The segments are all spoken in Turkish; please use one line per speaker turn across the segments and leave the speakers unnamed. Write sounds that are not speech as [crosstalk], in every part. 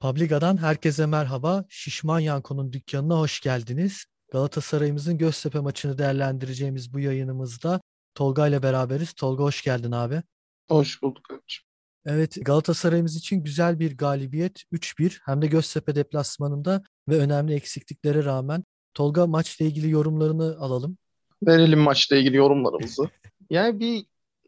Publiga'dan herkese merhaba. Şişman Yanko'nun dükkanına hoş geldiniz. Galatasaray'ımızın Göztepe maçını değerlendireceğimiz bu yayınımızda Tolga ile beraberiz. Tolga hoş geldin abi.
Hoş bulduk abiciğim.
Evet Galatasaray'ımız için güzel bir galibiyet 3-1 hem de Göztepe deplasmanında ve önemli eksikliklere rağmen. Tolga maçla ilgili yorumlarını alalım.
Verelim maçla ilgili yorumlarımızı. [laughs] yani bir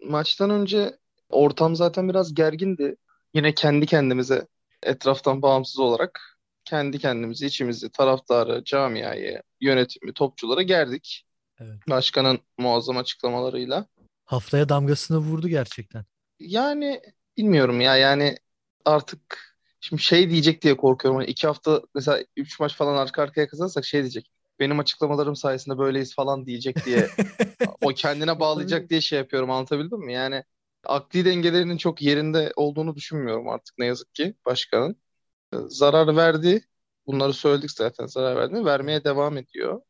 maçtan önce ortam zaten biraz gergindi. Yine kendi kendimize etraftan bağımsız olarak kendi kendimizi, içimizi, taraftarı, camiayı, yönetimi, topçulara gerdik.
Evet.
Başkanın muazzam açıklamalarıyla.
Haftaya damgasını vurdu gerçekten.
Yani bilmiyorum ya yani artık şimdi şey diyecek diye korkuyorum. Hani iki hafta mesela üç maç falan arka arkaya kazanırsak şey diyecek. Benim açıklamalarım sayesinde böyleyiz falan diyecek diye. [laughs] o kendine bağlayacak diye şey yapıyorum anlatabildim mi? Yani akli dengelerinin çok yerinde olduğunu düşünmüyorum artık ne yazık ki başkanın. Zarar verdi. Bunları söyledik zaten zarar verdi. Vermeye devam ediyor.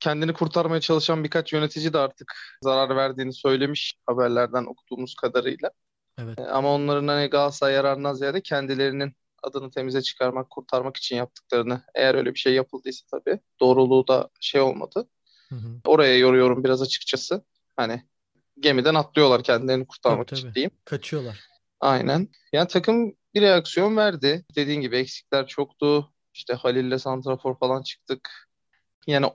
Kendini kurtarmaya çalışan birkaç yönetici de artık zarar verdiğini söylemiş haberlerden okuduğumuz kadarıyla.
Evet.
Ama onların hani Galatasaray yararına ziyade kendilerinin adını temize çıkarmak, kurtarmak için yaptıklarını eğer öyle bir şey yapıldıysa tabii doğruluğu da şey olmadı.
Hı hı.
Oraya yoruyorum biraz açıkçası. Hani gemiden atlıyorlar kendilerini kurtarmak
Tabii,
için
tabii.
diyeyim.
Kaçıyorlar.
Aynen. Yani takım bir reaksiyon verdi. Dediğin gibi eksikler çoktu. İşte Halil'le santrafor falan çıktık. Yani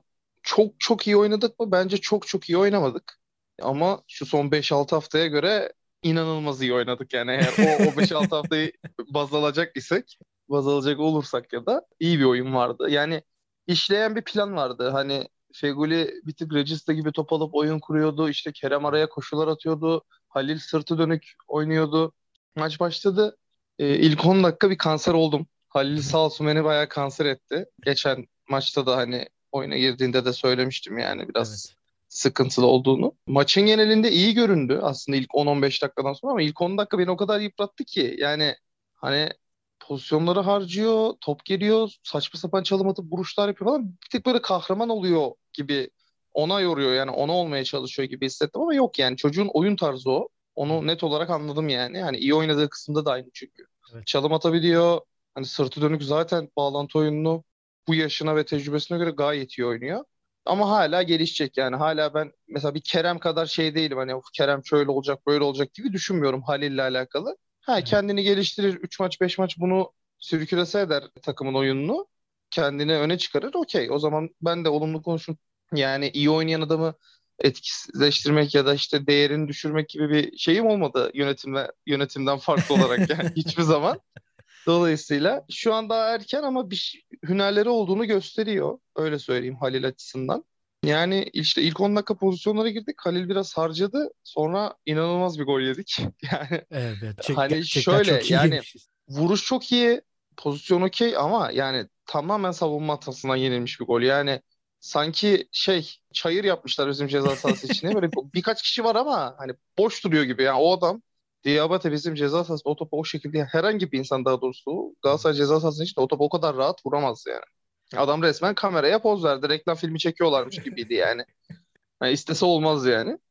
çok çok iyi oynadık mı? Bence çok çok iyi oynamadık. Ama şu son 5-6 haftaya göre inanılmaz iyi oynadık yani eğer o, o 5-6 haftayı [laughs] baz alacak isek baz alacak olursak ya da iyi bir oyun vardı. Yani işleyen bir plan vardı. Hani Feguli bir tık Regista gibi top alıp oyun kuruyordu. İşte Kerem araya koşular atıyordu. Halil sırtı dönük oynuyordu. Maç başladı. Ee, ilk 10 dakika bir kanser oldum. Halil sağ olsun beni bayağı kanser etti. Geçen maçta da hani oyuna girdiğinde de söylemiştim yani biraz
Evet.
sıkıntılı olduğunu. Maçın genelinde iyi göründü aslında ilk 10-15 dakikadan sonra ama ilk 10 dakika beni o kadar yıprattı ki yani hani pozisyonları harcıyor, top geliyor, saçma sapan çalım atıp vuruşlar yapıyor falan. Bir tık böyle kahraman oluyor gibi ona yoruyor yani ona olmaya çalışıyor gibi hissettim ama yok yani çocuğun oyun tarzı o. Onu net olarak anladım yani. Hani iyi oynadığı kısımda da aynı çünkü.
Evet.
Çalım atabiliyor. Hani sırtı dönük zaten bağlantı oyununu bu yaşına ve tecrübesine göre gayet iyi oynuyor. Ama hala gelişecek yani. Hala ben mesela bir Kerem kadar şey değilim. Hani "Of, Kerem şöyle olacak böyle olacak gibi düşünmüyorum Halil'le alakalı. Ha kendini geliştirir. 3 maç 5 maç bunu sirkülese eder takımın oyununu. Kendini öne çıkarır. Okey. O zaman ben de olumlu konuşurum. Yani iyi oynayan adamı etkisizleştirmek ya da işte değerini düşürmek gibi bir şeyim olmadı yönetimle yönetimden farklı olarak [laughs] yani hiçbir zaman. Dolayısıyla şu an daha erken ama bir hünerleri olduğunu gösteriyor. Öyle söyleyeyim Halil açısından. Yani işte ilk 10 dakika pozisyonlara girdik. Halil biraz harcadı. Sonra inanılmaz bir gol yedik. [laughs] Yani
Evet. Çek-
Hani şöyle, yani- vuruş çok iyi, pozisyon okey ama yani tamamen savunma hatasından yenilmiş bir gol. Yani sanki şey çayır yapmışlar bizim ceza sahası içine. Böyle birkaç kişi var ama hani boş duruyor gibi. Yani o adam Diabate bizim ceza sahasında o topu o şekilde herhangi bir insan daha doğrusu Galatasaray ceza sahasının içinde o topu o kadar rahat vuramaz yani. Adam resmen kameraya poz verdi. Reklam filmi çekiyorlarmış gibiydi yani. Yani istese olmaz yani. [laughs]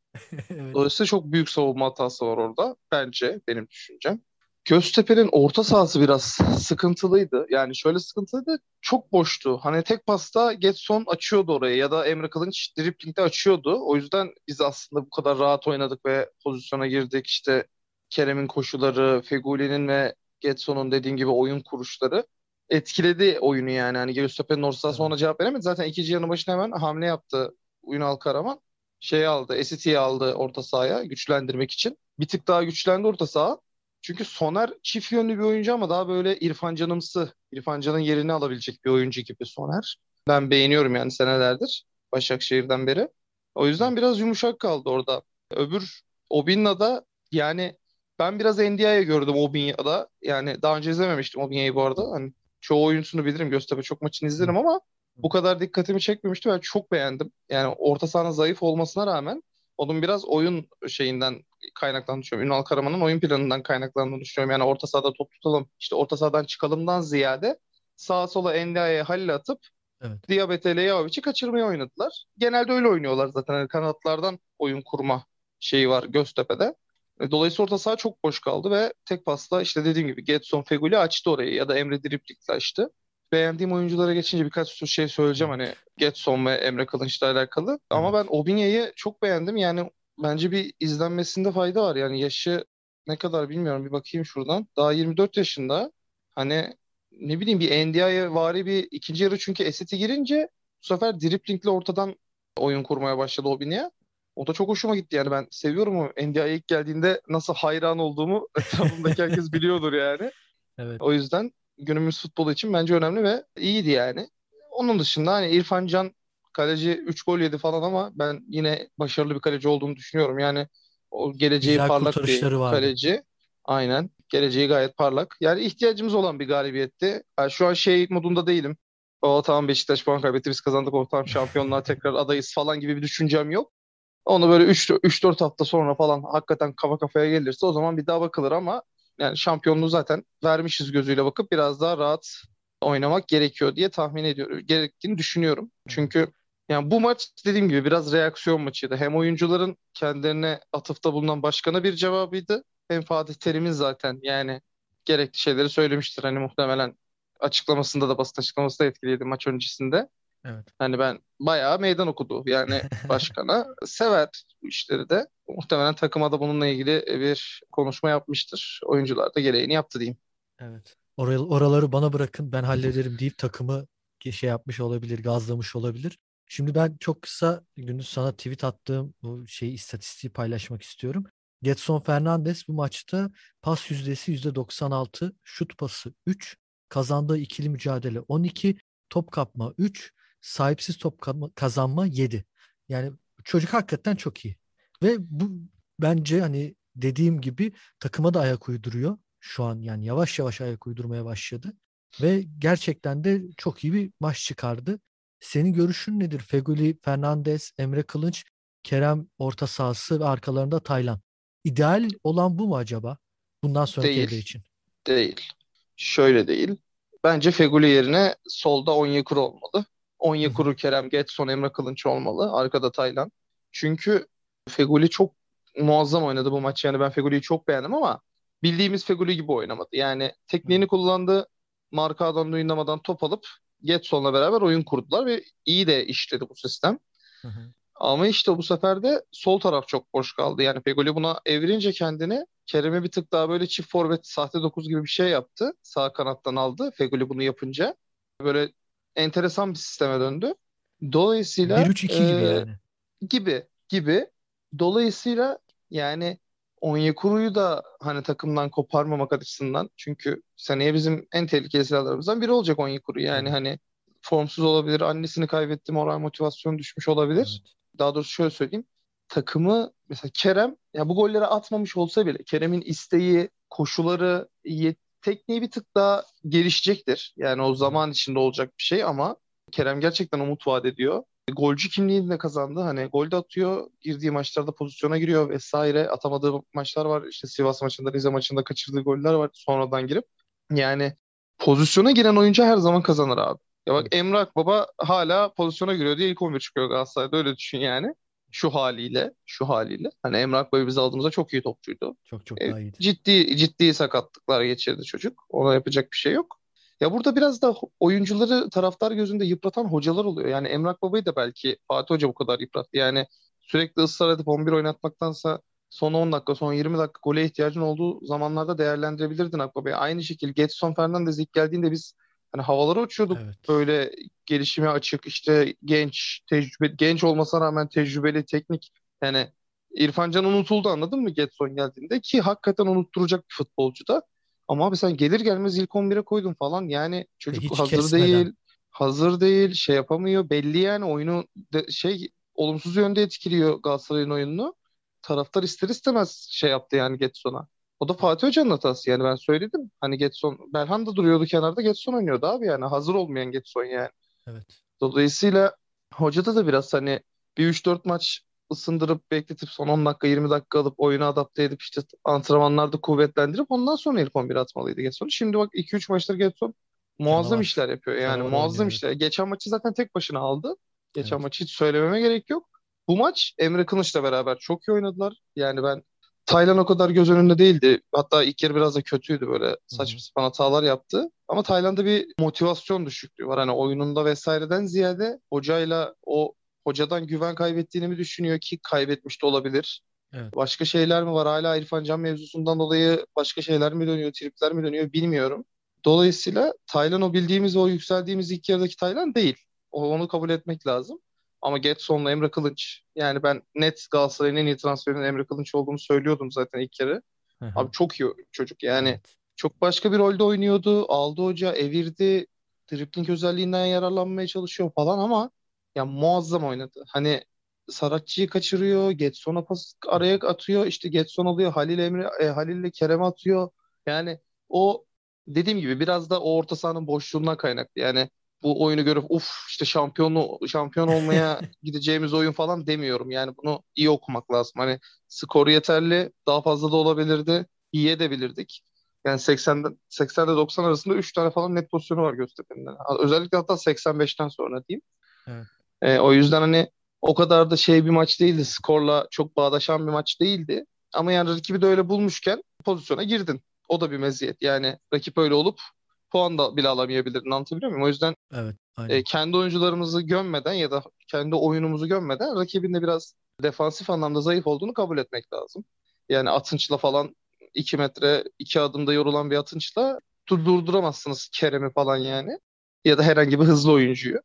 Evet.
Dolayısıyla çok büyük savunma hatası var orada. Bence benim düşüncem. Göztepe'nin orta sahası biraz sıkıntılıydı. Yani şöyle sıkıntılıydı. Çok boştu. Hani tek pasta Getson açıyordu orayı ya da Emre Kılınç driplingde açıyordu. O yüzden biz aslında bu kadar rahat oynadık ve pozisyona girdik. İşte Kerem'in koşuları, Feguli'nin ve Getson'un dediğin gibi oyun kuruşları etkiledi oyunu yani. Hani Göztepe'nin orta sahası
Evet.
ona cevap veremedi. Zaten ikinci yarının başına hemen hamle yaptı Ünal Karaman. Şey aldı, Esiti'yi aldı orta sahaya güçlendirmek için. Bir tık daha güçlendi orta saha. Çünkü Soner çift yönlü bir oyuncu ama daha böyle İrfan Canımsı, İrfan Can'ın yerini alabilecek bir oyuncu gibi Soner. Ben beğeniyorum yani senelerdir Başakşehir'den beri. O yüzden biraz yumuşak kaldı orada. Öbür Obinna'da yani ben biraz Ndiaye gördüm Obinna'da. Yani daha önce izlememiştim Obinna'yı bu arada. Hani çoğu oyuncusunu bilirim. Göztepe çok maçını izlerim ama bu kadar dikkatimi çekmemişti. Ben çok beğendim. Yani orta sahanın zayıf olmasına rağmen onun biraz oyun şeyinden kaynaklandığını düşünüyorum. Ünal Karaman'ın oyun planından kaynaklandığını düşünüyorum. Yani orta sahada top tutalım, işte orta sahadan çıkalımdan ziyade sağa sola Ndiaye'ye Halil atıp
Evet.
Diabete Lejaovic'i kaçırmaya oynadılar. Genelde öyle oynuyorlar zaten. Hani kanatlardan oyun kurma şeyi var Göztepe'de. E, dolayısıyla orta saha çok boş kaldı ve tek pasla işte dediğim gibi Getson Feguli açtı orayı ya da Emre Driplik'le açtı. Beğendiğim oyunculara geçince birkaç şey söyleyeceğim hani Getson ve Emre Kılınç'la alakalı. Ama ben Obinya'yı çok beğendim. Yani bence bir izlenmesinde fayda var. Yani yaşı ne kadar bilmiyorum bir bakayım şuradan. Daha 24 yaşında. Hani ne bileyim bir NDI'ye vari bir ikinci yarı çünkü eseti girince bu sefer driplingle ortadan oyun kurmaya başladı Obinya. O da çok hoşuma gitti yani ben seviyorum o NDI'ye ilk geldiğinde nasıl hayran olduğumu [laughs] etrafımdaki herkes biliyordur yani. Evet. O yüzden günümüz futbolu için bence önemli ve iyiydi yani. Onun dışında hani İrfan Can kaleci 3 gol yedi falan ama ben yine başarılı bir kaleci olduğunu düşünüyorum. Yani o geleceği Güzel parlak bir vardı. kaleci. Aynen. Geleceği gayet parlak. Yani ihtiyacımız olan bir galibiyetti. Yani şu an şey modunda değilim. O tamam Beşiktaş puan kaybetti biz kazandık o tamam şampiyonluğa tekrar adayız falan gibi bir düşüncem yok. Onu böyle 3-4 hafta sonra falan hakikaten kafa kafaya gelirse o zaman bir daha bakılır ama yani şampiyonluğu zaten vermişiz gözüyle bakıp biraz daha rahat oynamak gerekiyor diye tahmin ediyorum. Gerektiğini düşünüyorum. Çünkü yani bu maç dediğim gibi biraz reaksiyon maçıydı. Hem oyuncuların kendilerine atıfta bulunan başkana bir cevabıydı. Hem Fatih Terim'in zaten yani gerekli şeyleri söylemiştir. Hani muhtemelen açıklamasında da basın açıklaması da etkiliydi maç öncesinde. Evet. Hani ben bayağı meydan okudu yani [laughs] başkana. Sever bu işleri de. Muhtemelen takıma da bununla ilgili bir konuşma yapmıştır. Oyuncular da gereğini yaptı diyeyim.
Evet. Oral, oraları bana bırakın ben hallederim deyip takımı şey yapmış olabilir, gazlamış olabilir. Şimdi ben çok kısa gündüz sana tweet attığım bu şeyi istatistiği paylaşmak istiyorum. Getson Fernandes bu maçta pas yüzdesi %96, şut pası 3, kazandığı ikili mücadele 12, top kapma 3, sahipsiz top kazanma 7. Yani çocuk hakikaten çok iyi. Ve bu bence hani dediğim gibi takıma da ayak uyduruyor. Şu an yani yavaş yavaş ayak uydurmaya başladı. Ve gerçekten de çok iyi bir maç çıkardı. Senin görüşün nedir? Feguli, Fernandez, Emre Kılınç, Kerem orta sahası ve arkalarında Taylan. İdeal olan bu mu acaba? Bundan sonraki değil, için.
Değil. Şöyle değil. Bence Feguli yerine solda Onyekuru olmalı. Onyekuru, Kerem, Getson, Emre Kılınç olmalı. Arkada Taylan. Çünkü Feguli çok muazzam oynadı bu maç. Yani ben Feguli'yi çok beğendim ama bildiğimiz Feguli gibi oynamadı. Yani tekniğini kullandı. Marka adam oynamadan top alıp Getson'la beraber oyun kurdular ve iyi de işledi bu sistem. Hı hı. Ama işte bu sefer de sol taraf çok boş kaldı. Yani Pegoli buna evirince kendini Kerem'e bir tık daha böyle çift forvet sahte dokuz gibi bir şey yaptı. Sağ kanattan aldı Fegoli bunu yapınca. Böyle enteresan bir sisteme döndü. Dolayısıyla
1-3-2 e, gibi yani.
Gibi gibi. Dolayısıyla yani Onyekuru'yu da hani takımdan koparmamak açısından çünkü seneye bizim en tehlikeli silahlarımızdan biri olacak Onyekuru. Yani hani formsuz olabilir, annesini kaybetti, moral motivasyon düşmüş olabilir. Evet. Daha doğrusu şöyle söyleyeyim. Takımı mesela Kerem ya bu golleri atmamış olsa bile Kerem'in isteği, koşuları, tekniği bir tık daha gelişecektir. Yani o zaman içinde olacak bir şey ama Kerem gerçekten umut vaat ediyor golcü kimliğini de kazandı. Hani gol de atıyor, girdiği maçlarda pozisyona giriyor vesaire. Atamadığı maçlar var. İşte Sivas maçında, Rize maçında kaçırdığı goller var sonradan girip. Yani pozisyona giren oyuncu her zaman kazanır abi. Ya bak Emrah Baba hala pozisyona giriyor diye ilk 11 çıkıyor Galatasaray'da öyle düşün yani. Şu haliyle, şu haliyle. Hani Emrah Baba'yı biz aldığımızda çok iyi topçuydu.
Çok çok daha iyiydi.
Ciddi ciddi sakatlıklar geçirdi çocuk. Ona yapacak bir şey yok. Ya burada biraz da oyuncuları taraftar gözünde yıpratan hocalar oluyor. Yani Emrah Baba'yı da belki Fatih Hoca bu kadar yıprattı. Yani sürekli ısrar edip 11 oynatmaktansa son 10 dakika, son 20 dakika gole ihtiyacın olduğu zamanlarda değerlendirebilirdin Akbaba'yı. Aynı şekilde Getson Fernandez ilk geldiğinde biz hani havalara uçuyorduk. Evet. Böyle gelişime açık, işte genç, tecrübe, genç olmasına rağmen tecrübeli, teknik. Yani İrfan Can unutuldu anladın mı Getson geldiğinde ki hakikaten unutturacak bir futbolcu da. Ama abi sen gelir gelmez ilk 11'e koydun falan. Yani çocuk Hiç hazır kesmeden. değil. Hazır değil. Şey yapamıyor. Belli yani oyunu de, şey olumsuz yönde etkiliyor Galatasaray'ın oyununu. Taraftar ister istemez şey yaptı yani Getson'a. O da Fatih Hoca'nın hatası yani ben söyledim. Hani Getson, Belhan da duruyordu kenarda Getson oynuyordu abi yani. Hazır olmayan Getson yani.
Evet.
Dolayısıyla hocada da biraz hani bir 3-4 maç ısındırıp bekletip son 10 dakika 20 dakika alıp oyuna adapte edip işte antrenmanlarda kuvvetlendirip ondan sonra ilk 11 atmalıydı Getson. Şimdi bak 2-3 maçtır Getson muazzam Canavar. işler yapıyor. Yani Canavar muazzam oynuyor. işler. Geçen maçı zaten tek başına aldı. Geçen evet. maçı hiç söylememe gerek yok. Bu maç Emre Kılıç'la beraber çok iyi oynadılar. Yani ben Taylan o kadar göz önünde değildi. Hatta ilk yarı biraz da kötüydü böyle saçma sapan hatalar yaptı. Ama Tayland'da bir motivasyon düşüklüğü var. Hani oyununda vesaireden ziyade hocayla o hocadan güven kaybettiğini mi düşünüyor ki kaybetmiş de olabilir.
Evet.
Başka şeyler mi var? Hala İrfan Can mevzusundan dolayı başka şeyler mi dönüyor, tripler mi dönüyor bilmiyorum. Dolayısıyla Taylan o bildiğimiz, o yükseldiğimiz ilk yarıdaki Taylan değil. Onu kabul etmek lazım. Ama Getson'la Emre Kılınç. Yani ben net Galatasaray'ın en iyi transferinin Emre Kılınç olduğunu söylüyordum zaten ilk kere. Abi çok iyi çocuk yani.
Evet.
Çok başka bir rolde oynuyordu. Aldı hoca, evirdi. Dribbling özelliğinden yararlanmaya çalışıyor falan ama ya muazzam oynadı. Hani Saratçı'yı kaçırıyor. Getson'a pas araya atıyor. İşte Getson alıyor. Halil Emre, e, Halil'le Kerem atıyor. Yani o dediğim gibi biraz da o orta sahanın boşluğundan kaynaklı. Yani bu oyunu görüp uf işte şampiyonu şampiyon olmaya [laughs] gideceğimiz oyun falan demiyorum. Yani bunu iyi okumak lazım. Hani skoru yeterli, daha fazla da olabilirdi. İyi edebilirdik. Yani 80'den 80 ile 90 arasında 3 tane falan net pozisyonu var Göztepe'nin. Özellikle hatta 85'ten sonra diyeyim.
Evet.
E, o yüzden hani o kadar da şey bir maç değildi. Skorla çok bağdaşan bir maç değildi. Ama yani rakibi de öyle bulmuşken pozisyona girdin. O da bir meziyet. Yani rakip öyle olup puan da bile alamayabilirdin. Anlatabiliyor muyum? O yüzden
Evet. Aynen.
e, kendi oyuncularımızı gömmeden ya da kendi oyunumuzu gömmeden rakibin de biraz defansif anlamda zayıf olduğunu kabul etmek lazım. Yani Atınç'la falan 2 metre 2 adımda yorulan bir Atınç'la dur- durduramazsınız Kerem'i falan yani. Ya da herhangi bir hızlı oyuncuyu.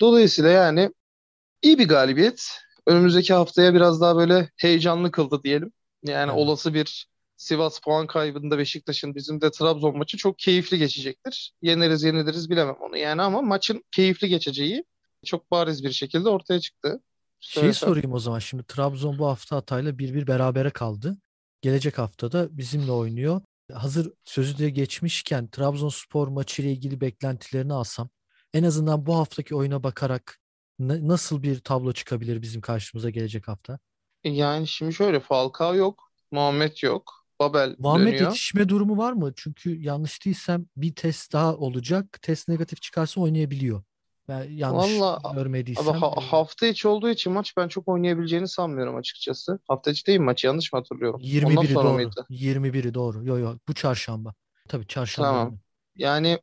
Dolayısıyla yani iyi bir galibiyet. Önümüzdeki haftaya biraz daha böyle heyecanlı kıldı diyelim. Yani
Evet.
olası bir Sivas puan kaybında Beşiktaş'ın bizim de Trabzon maçı çok keyifli geçecektir. Yeneriz yeniliriz bilemem onu yani ama maçın keyifli geçeceği çok bariz bir şekilde ortaya çıktı. Söylesem.
sorayım o zaman. Şimdi Trabzon bu hafta Hatay'la 1-1 berabere kaldı. Gelecek hafta da bizimle oynuyor. Hazır sözü de geçmişken Trabzonspor maçı ile ilgili beklentilerini alsam en azından bu haftaki oyuna bakarak na- nasıl bir tablo çıkabilir bizim karşımıza gelecek hafta?
Yani şimdi şöyle Falcao yok, Muhammed yok, Babel
Muhammed
dönüyor.
yetişme durumu var mı? Çünkü yanlış değilsem bir test daha olacak. Test negatif çıkarsa oynayabiliyor. Ben yanlış
Valla Abi
görmediysem.
ha-
e,
hafta içi olduğu için maç ben çok oynayabileceğini sanmıyorum açıkçası. Hafta içi değil mi maç? Yanlış mı hatırlıyorum? Ondan
21'i
sonra
doğru.
mıydı?
21'i doğru. Yo yo bu çarşamba. Tabii çarşamba
Tamam.
günü.
Yani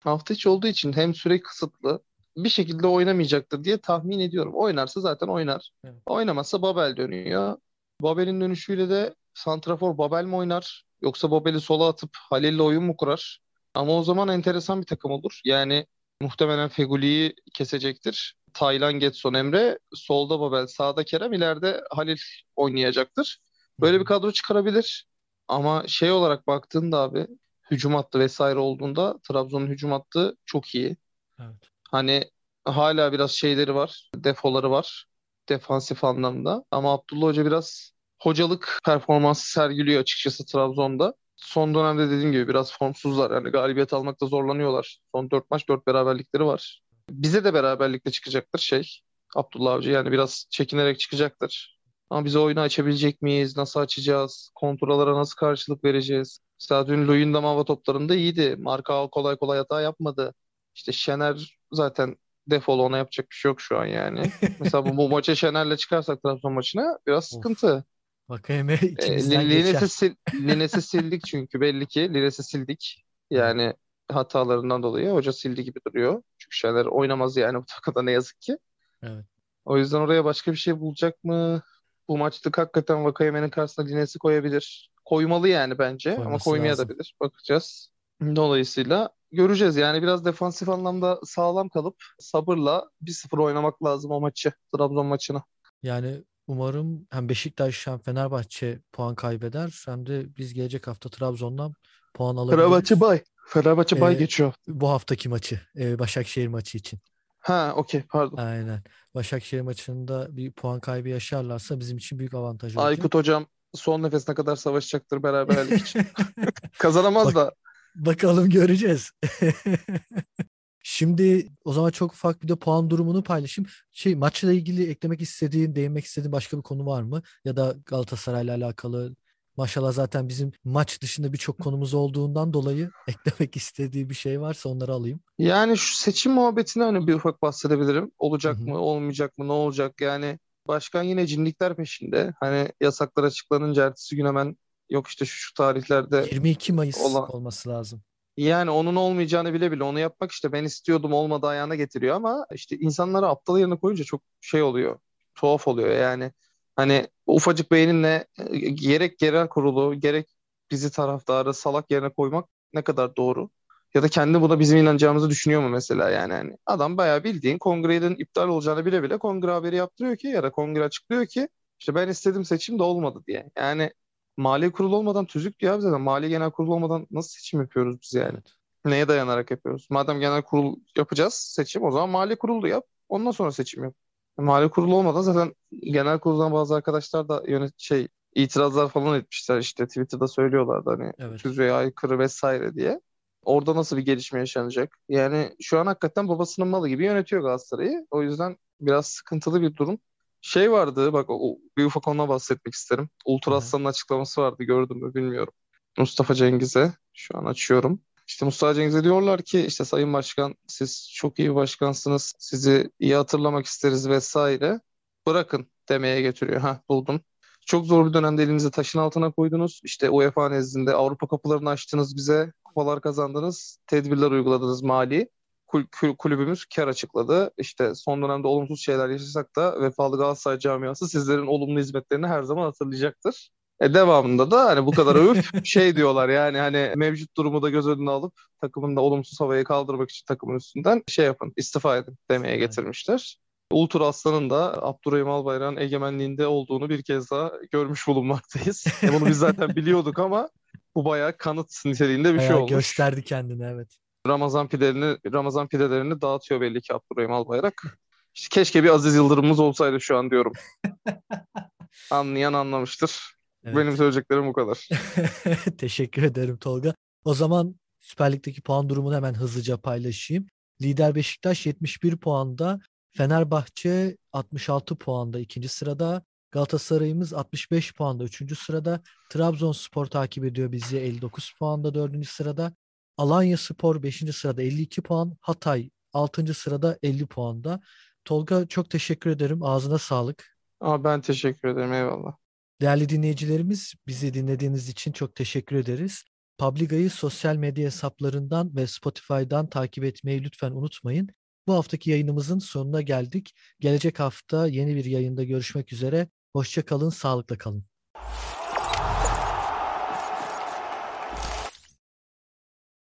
hafta içi olduğu için hem süre kısıtlı bir şekilde oynamayacaktır diye tahmin ediyorum. Oynarsa zaten oynar.
Evet.
Oynamazsa Babel dönüyor. Babel'in dönüşüyle de Santrafor Babel mi oynar? Yoksa Babel'i sola atıp Halil'le oyun mu kurar? Ama o zaman enteresan bir takım olur. Yani muhtemelen Feguli'yi kesecektir. Taylan, Getson, Emre. Solda Babel, sağda Kerem. ileride Halil oynayacaktır. Böyle bir kadro çıkarabilir. Ama şey olarak baktığında abi hücum hattı vesaire olduğunda Trabzon'un hücum hattı çok iyi.
Evet.
Hani hala biraz şeyleri var, defoları var defansif anlamda. Ama Abdullah Hoca biraz hocalık performansı sergiliyor açıkçası Trabzon'da. Son dönemde dediğim gibi biraz formsuzlar. Yani galibiyet almakta zorlanıyorlar. Son 4 maç 4 beraberlikleri var. Bize de beraberlikle çıkacaktır şey. Abdullah Avcı yani biraz çekinerek çıkacaktır. Ama bize oyunu açabilecek miyiz? Nasıl açacağız? Kontrollara nasıl karşılık vereceğiz? Mesela dün Luyendam hava toplarında iyiydi. Marka kolay kolay hata yapmadı. İşte Şener zaten defolu ona yapacak bir şey yok şu an yani. [laughs] Mesela bu, bu maça Şener'le çıkarsak Trabzon maçına biraz sıkıntı.
Vakayeme
E, [laughs]
içimizden
Lines'i
geçer.
sil, Lines'i sildik çünkü belli ki Lines'i sildik. Yani hatalarından dolayı hoca sildi gibi duruyor. Çünkü Şener oynamaz yani bu takımda ne yazık ki.
Evet.
O yüzden oraya başka bir şey bulacak mı? Bu maçlık hakikaten Vakayeme'nin karşısına Lines'i koyabilir. Koymalı yani bence ama
Koyması
koymaya
lazım.
da bilir. Bakacağız. Dolayısıyla göreceğiz. Yani biraz defansif anlamda sağlam kalıp sabırla 1-0 oynamak lazım o maçı. Trabzon maçını.
Yani umarım hem Beşiktaş hem Fenerbahçe puan kaybeder hem de biz gelecek hafta Trabzon'dan puan alabiliriz.
Fenerbahçe bay. Fenerbahçe bay
Ee,
geçiyor.
Bu haftaki maçı, e, Başakşehir maçı için.
Ha okey pardon.
Aynen. Başakşehir maçında bir puan kaybı yaşarlarsa bizim için büyük avantaj olacak.
Aykut hocam son nefesine kadar savaşacaktır beraberlik için. [laughs] Kazanamaz
Bak-
da.
Bakalım göreceğiz. [laughs] Şimdi o zaman çok ufak bir de puan durumunu paylaşayım. Şey maçla ilgili eklemek istediğin, değinmek istediğin başka bir konu var mı? Ya da Galatasaray'la alakalı. Maşallah zaten bizim maç dışında birçok konumuz olduğundan dolayı [laughs] eklemek istediği bir şey varsa onları alayım.
Yani şu seçim muhabbetine hani bir ufak bahsedebilirim. Olacak
Hı hı.
mı, olmayacak mı, ne olacak? Yani başkan yine cinlikler peşinde. Hani yasaklar açıklanınca ertesi gün hemen yok işte şu, şu tarihlerde
22 Mayıs
olan
olması lazım.
Yani onun olmayacağını bile bile onu yapmak işte ben istiyordum olmadı ayağına getiriyor ama işte insanları aptal yerine koyunca çok şey oluyor. Tuhaf oluyor yani. Hani ufacık beyninle e, gerek genel kurulu gerek bizi taraftarı salak yerine koymak ne kadar doğru? Ya da kendi buna bizim inanacağımızı düşünüyor mu mesela yani hani adam bayağı bildiğin kongrenin iptal olacağını bile bile kongre haberi yaptırıyor ki ya da kongre açıklıyor ki işte ben istedim seçim de olmadı diye. Yani mali kurul olmadan tüzük diyor abi zaten mali genel kurul olmadan nasıl seçim yapıyoruz biz yani?
Evet.
Neye dayanarak yapıyoruz? Madem genel kurul yapacağız seçim o zaman mali kurulu yap. Ondan sonra seçim yap. Mali kurul olmadan zaten genel kuruldan bazı arkadaşlar da yönet şey itirazlar falan etmişler işte Twitter'da söylüyorlardı hani
Evet.
tüzüğe aykırı vesaire diye. Orada nasıl bir gelişme yaşanacak? Yani şu an hakikaten babasının malı gibi yönetiyor Galatasaray'ı. O yüzden biraz sıkıntılı bir durum. Şey vardı bak o, bir ufak ona bahsetmek isterim. Ultra. Aslan'ın açıklaması vardı gördün mü bilmiyorum. Mustafa Cengiz'e şu an açıyorum. İşte Mustafa Cengiz'e diyorlar ki işte Sayın Başkan siz çok iyi bir başkansınız. Sizi iyi hatırlamak isteriz vesaire. Bırakın demeye getiriyor. Ha buldum. Çok zor bir dönemde elinizi taşın altına koydunuz. İşte UEFA nezdinde Avrupa kapılarını açtınız bize. Kupalar kazandınız. Tedbirler uyguladınız mali. Kul- kul- kulübümüz kar açıkladı. İşte son dönemde olumsuz şeyler yaşasak da vefalı Galatasaray camiası sizlerin olumlu hizmetlerini her zaman hatırlayacaktır. E devamında da hani bu kadar övüp [laughs] şey diyorlar yani hani mevcut durumu da göz önüne alıp takımın da olumsuz havayı kaldırmak için takımın üstünden şey yapın istifa edin demeye getirmişler. Ultra Aslan'ın da Abdurrahim Albayrak'ın egemenliğinde olduğunu bir kez daha görmüş bulunmaktayız. E bunu biz zaten biliyorduk ama bu bayağı kanıt niteliğinde bir şey
Bayağı
olmuş.
gösterdi kendini evet.
Ramazan pidelerini Ramazan pidelerini dağıtıyor belli ki Abdurrahim Albayrak. İşte keşke bir Aziz Yıldırım'ımız olsaydı şu an diyorum. [laughs] Anlayan anlamıştır.
Evet.
Benim söyleyeceklerim bu kadar. [laughs]
Teşekkür ederim Tolga. O zaman Süper Lig'deki puan durumunu hemen hızlıca paylaşayım. Lider Beşiktaş 71 puanda, Fenerbahçe 66 puanda ikinci sırada, Galatasaray'ımız 65 puanda üçüncü sırada, Trabzonspor takip ediyor bizi 59 puanda dördüncü sırada, Alanya Spor 5. sırada 52 puan, Hatay 6. sırada 50 puanda. Tolga çok teşekkür ederim. Ağzına sağlık.
Ama ben teşekkür ederim eyvallah.
Değerli dinleyicilerimiz, bizi dinlediğiniz için çok teşekkür ederiz. Publiga'yı sosyal medya hesaplarından ve Spotify'dan takip etmeyi lütfen unutmayın. Bu haftaki yayınımızın sonuna geldik. Gelecek hafta yeni bir yayında görüşmek üzere. Hoşça kalın, sağlıkla kalın.